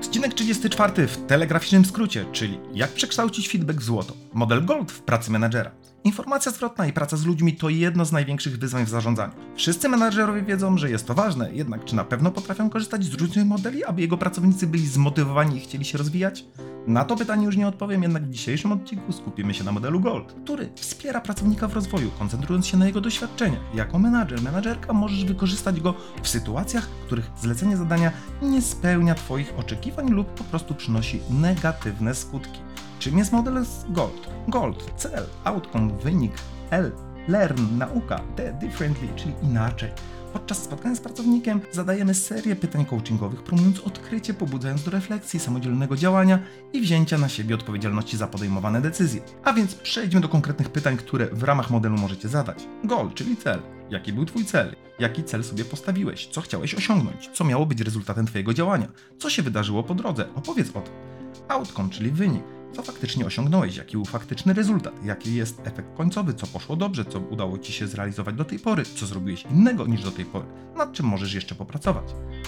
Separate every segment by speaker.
Speaker 1: Odcinek 34 w telegraficznym skrócie, czyli jak przekształcić feedback w złoto. Model Gold w pracy menedżera. Informacja zwrotna i praca z ludźmi to jedno z największych wyzwań w zarządzaniu. Wszyscy menedżerowie wiedzą, że jest to ważne, jednak czy na pewno potrafią korzystać z różnych modeli, aby jego pracownicy byli zmotywowani i chcieli się rozwijać? Na to pytanie już nie odpowiem, jednak w dzisiejszym odcinku skupimy się na modelu Gold, który wspiera pracownika w rozwoju, koncentrując się na jego doświadczeniach. Jako menadżer, menadżerka możesz wykorzystać go w sytuacjach, w których zlecenie zadania nie spełnia Twoich oczekiwań lub po prostu przynosi negatywne skutki. Czym jest model Gold? Gold, cel, outcome, wynik, L, learn, nauka, D, differently, czyli inaczej. Podczas spotkania z pracownikiem zadajemy serię pytań coachingowych, promując odkrycie, pobudzając do refleksji, samodzielnego działania i wzięcia na siebie odpowiedzialności za podejmowane decyzje. A więc przejdźmy do konkretnych pytań, które w ramach modelu możecie zadać. Goal, czyli cel. Jaki był Twój cel? Jaki cel sobie postawiłeś? Co chciałeś osiągnąć? Co miało być rezultatem Twojego działania? Co się wydarzyło po drodze? Opowiedz o tym. Outcome, czyli wynik. Co faktycznie osiągnąłeś? Jaki był faktyczny rezultat? Jaki jest efekt końcowy? Co poszło dobrze? Co udało Ci się zrealizować do tej pory? Co zrobiłeś innego niż do tej pory? Nad czym możesz jeszcze popracować?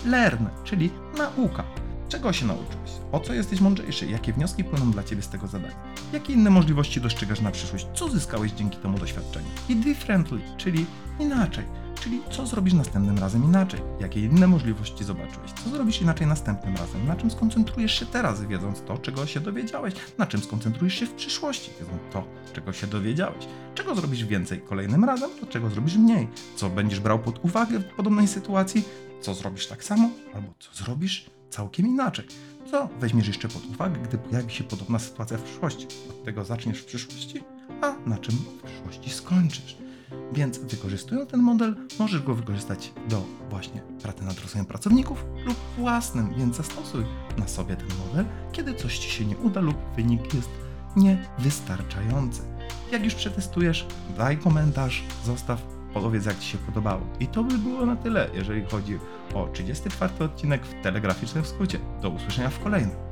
Speaker 1: Learn, czyli nauka. Czego się nauczyłeś? O co jesteś mądrzejszy? Jakie wnioski płyną dla Ciebie z tego zadania? Jakie inne możliwości dostrzegasz na przyszłość? Co zyskałeś dzięki temu doświadczeniu? I differently, czyli inaczej. Czyli co zrobisz następnym razem inaczej? Jakie inne możliwości zobaczyłeś? Co zrobisz inaczej następnym razem? Na czym skoncentrujesz się teraz, wiedząc to, czego się dowiedziałeś? Na czym skoncentrujesz się w przyszłości, wiedząc to, czego się dowiedziałeś? Czego zrobisz więcej kolejnym razem, to czego zrobisz mniej? Co będziesz brał pod uwagę w podobnej sytuacji? Co zrobisz tak samo? Albo co zrobisz całkiem inaczej? Co weźmiesz jeszcze pod uwagę, gdy pojawi się podobna sytuacja w przyszłości? Od tego zaczniesz w przyszłości, a na czym w przyszłości skończysz? Więc wykorzystując ten model, możesz go wykorzystać do właśnie pracy nad rozwojem pracowników lub własnym, więc zastosuj na sobie ten model, kiedy coś Ci się nie uda lub wynik jest niewystarczający. Jak już przetestujesz, daj komentarz, zostaw, powiedz jak Ci się podobało. I to by było na tyle, jeżeli chodzi o 34 odcinek w telegraficznym skrócie. Do usłyszenia w kolejnym.